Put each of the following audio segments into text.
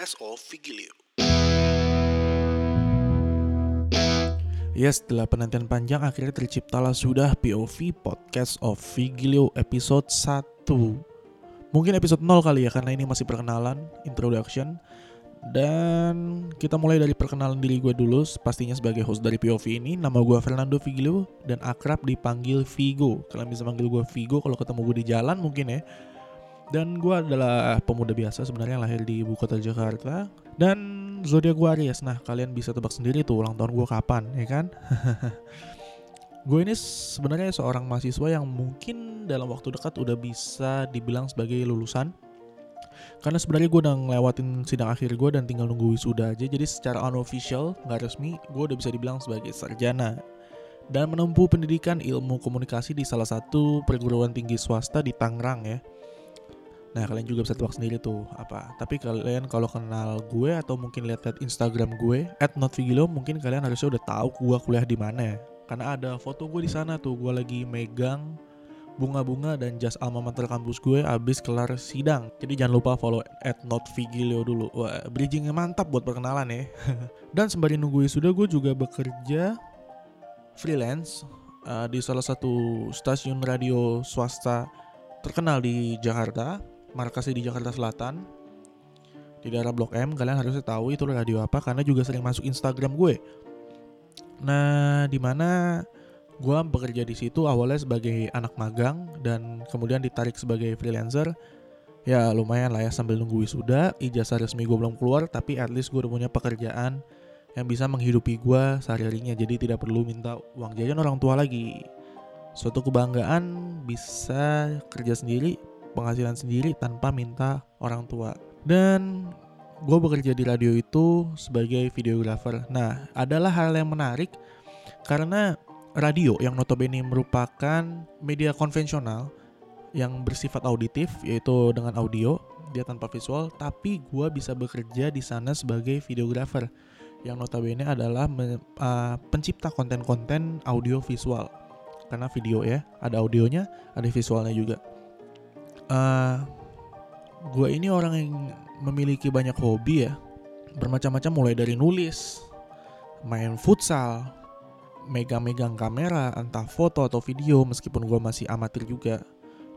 of Vigilio. Ya setelah penantian panjang akhirnya terciptalah sudah POV Podcast of Vigilio episode 1 Mungkin episode 0 kali ya karena ini masih perkenalan, introduction Dan kita mulai dari perkenalan diri gue dulu Pastinya sebagai host dari POV ini. Nama gue Fernando Vigilio dan akrab dipanggil Vigo. Kalian bisa panggil gue Vigo kalau ketemu gue di jalan mungkin ya dan gue adalah pemuda biasa sebenarnya lahir di ibu kota Jakarta dan zodiak gue Aries. Nah kalian bisa tebak sendiri tuh ulang tahun gue kapan, ya kan? gue ini sebenarnya seorang mahasiswa yang mungkin dalam waktu dekat udah bisa dibilang sebagai lulusan. Karena sebenarnya gue udah ngelewatin sidang akhir gue dan tinggal nunggu wisuda aja. Jadi secara unofficial, nggak resmi, gue udah bisa dibilang sebagai sarjana dan menempuh pendidikan ilmu komunikasi di salah satu perguruan tinggi swasta di Tangerang ya. Nah kalian juga bisa tebak sendiri tuh apa. Tapi kalian kalau kenal gue atau mungkin lihat-lihat Instagram gue @notvigilo mungkin kalian harusnya udah tahu gue kuliah di mana ya. Karena ada foto gue di sana tuh gue lagi megang bunga-bunga dan jas alma mater kampus gue abis kelar sidang. Jadi jangan lupa follow @notvigilio dulu. Wah, bridgingnya mantap buat perkenalan ya. dan sembari nunggu sudah gue juga bekerja freelance uh, di salah satu stasiun radio swasta terkenal di Jakarta markasnya di Jakarta Selatan di daerah Blok M kalian harusnya tahu itu radio apa karena juga sering masuk Instagram gue. Nah di mana gue bekerja di situ awalnya sebagai anak magang dan kemudian ditarik sebagai freelancer. Ya lumayan lah ya sambil nunggu wisuda ijazah resmi gue belum keluar tapi at least gue udah punya pekerjaan yang bisa menghidupi gue sehari-harinya. Jadi tidak perlu minta uang jajan orang tua lagi. Suatu kebanggaan bisa kerja sendiri penghasilan sendiri tanpa minta orang tua. Dan gue bekerja di radio itu sebagai videographer. Nah, adalah hal yang menarik karena radio yang notabene merupakan media konvensional yang bersifat auditif yaitu dengan audio dia tanpa visual tapi gue bisa bekerja di sana sebagai videographer yang notabene adalah me, uh, pencipta konten-konten audio visual karena video ya ada audionya ada visualnya juga uh, eh, gue ini orang yang memiliki banyak hobi ya bermacam-macam mulai dari nulis main futsal megang-megang kamera entah foto atau video meskipun gue masih amatir juga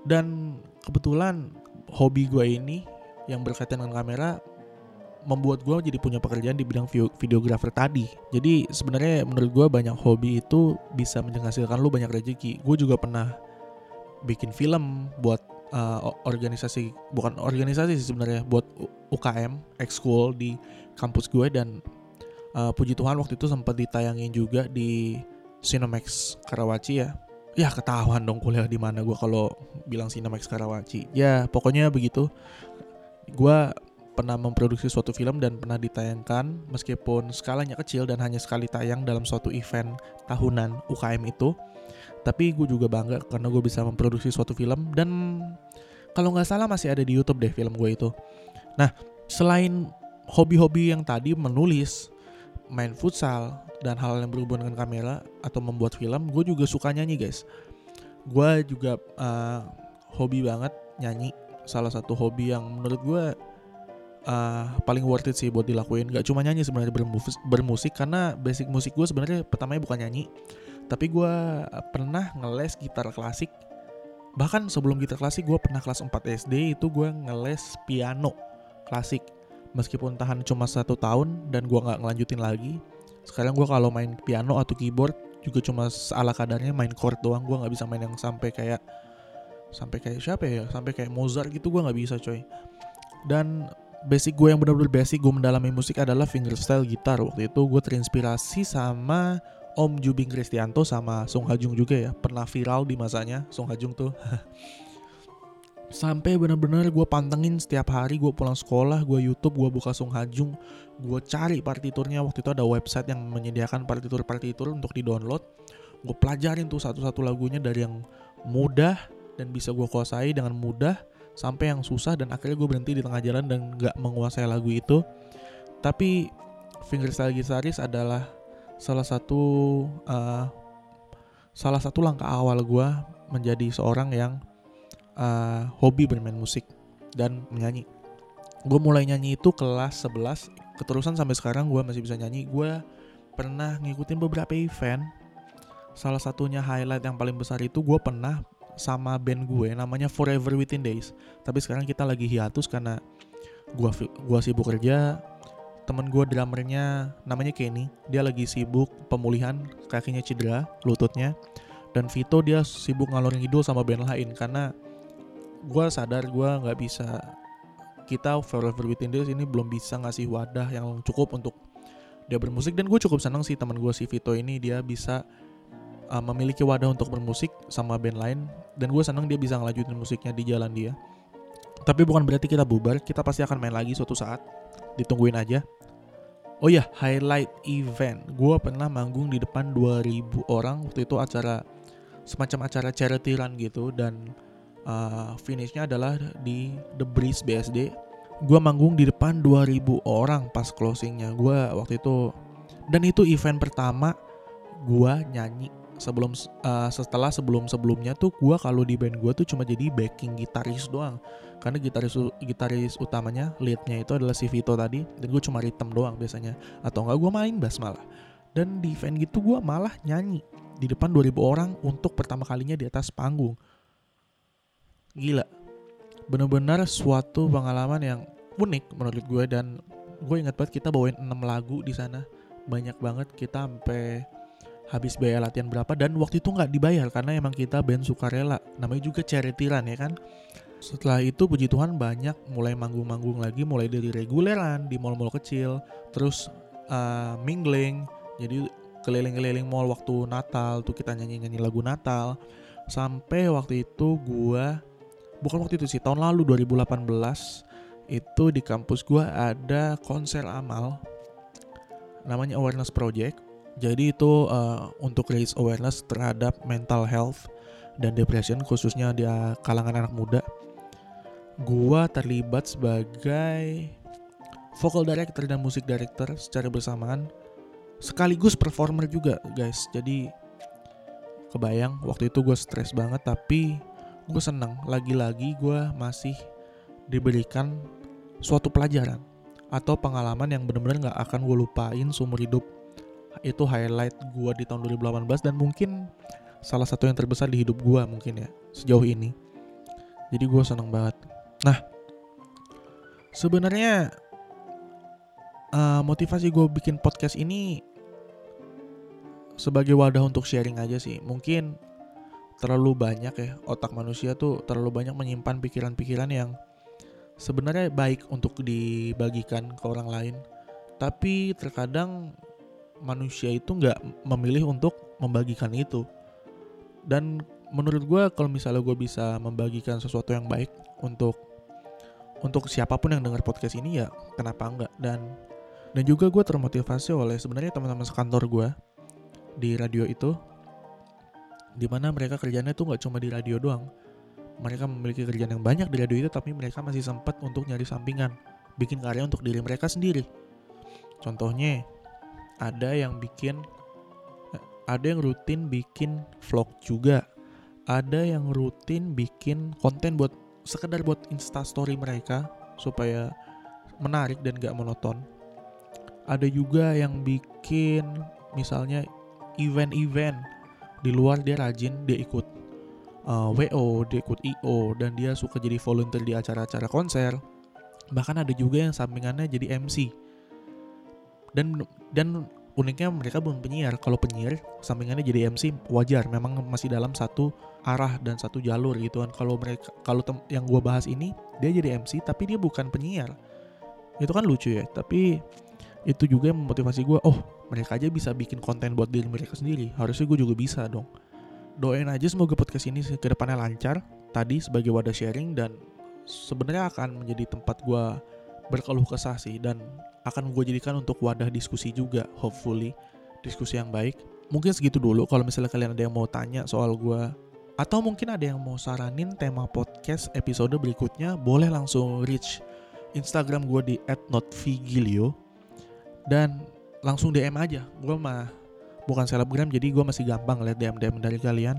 dan kebetulan hobi gue ini yang berkaitan dengan kamera membuat gue jadi punya pekerjaan di bidang videografer tadi. Jadi sebenarnya menurut gue banyak hobi itu bisa menghasilkan lu banyak rezeki. Gue juga pernah bikin film buat uh, organisasi bukan organisasi sih sebenarnya buat UKM ekskul di kampus gue dan uh, puji Tuhan waktu itu sempat ditayangin juga di Cinemax Karawaci ya. Ya ketahuan dong kuliah di mana gue kalau bilang Cinemax Karawaci. Ya pokoknya begitu. Gue pernah memproduksi suatu film dan pernah ditayangkan meskipun skalanya kecil dan hanya sekali tayang dalam suatu event tahunan UKM itu tapi gue juga bangga karena gue bisa memproduksi suatu film dan kalau nggak salah masih ada di YouTube deh film gue itu. Nah, selain hobi-hobi yang tadi menulis, main futsal dan hal yang berhubungan dengan kamera atau membuat film, gue juga suka nyanyi guys. Gue juga uh, hobi banget nyanyi. Salah satu hobi yang menurut gue uh, paling worth it sih buat dilakuin. Gak cuma nyanyi sebenarnya bermusik karena basic musik gue sebenarnya pertamanya bukan nyanyi, tapi gue pernah ngeles gitar klasik. Bahkan sebelum gitar klasik gue pernah kelas 4 SD itu gue ngeles piano klasik. Meskipun tahan cuma satu tahun dan gue nggak ngelanjutin lagi sekarang gue kalau main piano atau keyboard juga cuma ala kadarnya main chord doang. Gue nggak bisa main yang sampai kayak sampai kayak siapa ya? Sampai kayak Mozart gitu gue nggak bisa coy. Dan basic gue yang benar-benar basic gue mendalami musik adalah fingerstyle gitar. Waktu itu gue terinspirasi sama Om Jubing Kristianto sama Song Hajung juga ya. Pernah viral di masanya Song Hajung tuh. Sampai bener-bener gue pantengin setiap hari gue pulang sekolah gue YouTube gue buka Song Hajung gue cari partiturnya. Waktu itu ada website yang menyediakan partitur-partitur untuk di download gue pelajarin tuh satu-satu lagunya dari yang mudah dan bisa gue kuasai dengan mudah sampai yang susah dan akhirnya gue berhenti di tengah jalan dan gak menguasai lagu itu. Tapi fingerstyle gitaris adalah salah satu uh, salah satu langkah awal gue menjadi seorang yang uh, hobi bermain musik dan menyanyi. gue mulai nyanyi itu kelas 11 keterusan sampai sekarang gue masih bisa nyanyi. Gue pernah ngikutin beberapa event. Salah satunya highlight yang paling besar itu gue pernah sama band gue namanya Forever Within Days. Tapi sekarang kita lagi hiatus karena gue gua sibuk kerja temen gue drummernya namanya Kenny. Dia lagi sibuk pemulihan kakinya cedera lututnya. Dan Vito dia sibuk ngalor ngidul sama band lain karena gue sadar gue nggak bisa kita Forever Within Days ini belum bisa ngasih wadah yang cukup untuk dia bermusik. Dan gue cukup senang sih teman gue si Vito ini dia bisa uh, memiliki wadah untuk bermusik sama band lain. Dan gue senang dia bisa ngelanjutin musiknya di jalan dia. Tapi bukan berarti kita bubar kita pasti akan main lagi suatu saat ditungguin aja. Oh ya highlight event. Gue pernah manggung di depan 2000 orang. Waktu itu acara semacam acara charity run gitu. Dan uh, finishnya adalah di The Breeze BSD gue manggung di depan 2000 orang pas closingnya. Gue waktu itu dan itu event pertama gue nyanyi. Sebelum uh, setelah sebelum sebelumnya tuh gue kalau di band gue tuh cuma jadi backing gitaris doang karena gitaris gitaris utamanya leadnya itu adalah si Vito tadi dan gue cuma rhythm doang biasanya. Atau enggak gue main bass malah. Dan di event gitu gue malah nyanyi di depan 2000 orang untuk pertama kalinya di atas panggung. Gila. Bener-bener suatu pengalaman yang unik menurut gue dan gue ingat banget kita bawain 6 lagu di sana. Banyak banget kita sampai habis biaya latihan berapa dan waktu itu nggak dibayar karena emang kita band sukarela. Namanya juga charity run ya kan setelah itu puji Tuhan banyak mulai manggung-manggung lagi mulai dari reguleran di mall-mall kecil terus uh, mingling jadi keliling-keliling mall waktu Natal tuh kita nyanyi-nyanyi lagu Natal. Sampai waktu itu gua bukan waktu itu sih tahun lalu 2018 itu di kampus gue ada konser amal namanya awareness project. Jadi itu uh, untuk raise awareness terhadap mental health dan depression khususnya di kalangan anak muda gua terlibat sebagai vocal director dan musik director secara bersamaan sekaligus performer juga guys. Jadi kebayang waktu itu gue stres banget tapi gue seneng. Lagi-lagi gue masih diberikan suatu pelajaran atau pengalaman yang benar-benar nggak akan gue lupain seumur hidup. Itu highlight gue di tahun 2018 dan mungkin salah satu yang terbesar di hidup gue mungkin ya sejauh ini. Jadi gue seneng banget nah. Sebenarnya uh, motivasi gue bikin podcast ini sebagai wadah untuk sharing aja sih. Mungkin terlalu banyak ya otak manusia tuh terlalu banyak menyimpan pikiran-pikiran yang sebenarnya baik untuk dibagikan ke orang lain. Tapi terkadang manusia itu nggak memilih untuk membagikan itu. Dan menurut gue kalau misalnya gue bisa membagikan sesuatu yang baik untuk untuk siapa pun yang dengar podcast ini ya kenapa enggak? Dan dan juga gue termotivasi oleh sebenarnya teman-teman sekantor gue di radio itu di mana mereka kerjanya tuh nggak cuma di radio doang. Mereka memiliki kerjaan yang banyak di radio itu tapi mereka masih sempat untuk nyari sampingan bikin karya untuk diri mereka sendiri. Contohnya ada yang bikin ada yang rutin bikin vlog juga. Ada yang rutin bikin konten buat sekedar buat instastory mereka supaya menarik dan gak monoton. Ada juga yang bikin misalnya event-event di luar dia rajin dia ikut uh, WO dia ikut IO dan dia suka jadi volunteer di acara-acara konser. Bahkan ada juga yang sampingannya jadi MC dan dan uniknya mereka belum penyiar. Kalau penyiar sampingannya jadi MC wajar. Memang masih dalam satu arah dan satu jalur gitu kan. Kalau mereka kalau yang gue bahas ini dia jadi MC tapi dia bukan penyiar. Itu kan lucu ya tapi itu juga yang memotivasi gue oh mereka aja bisa bikin konten buat diri mereka sendiri. Harusnya gue juga bisa dong. Doain aja semoga podcast ini ke depannya lancar tadi sebagai wadah sharing dan sebenarnya akan menjadi tempat gue berkeluh kesah sih dan akan gue jadikan untuk wadah diskusi juga hopefully. Diskusi yang baik. Mungkin segitu dulu kalau misalnya kalian ada yang mau tanya soal gue atau mungkin ada yang mau saranin tema podcast episode berikutnya boleh langsung reach Instagram gue di @notvigilio dan langsung DM aja. Gue mah bukan selebgram jadi gue masih gampang lihat DM DM dari kalian.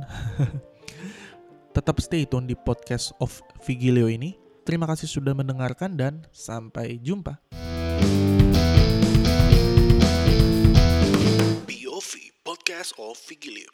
Tetap stay tune di podcast of Vigilio ini Terima kasih sudah mendengarkan dan sampai jumpa. POV Podcast of Vigilio.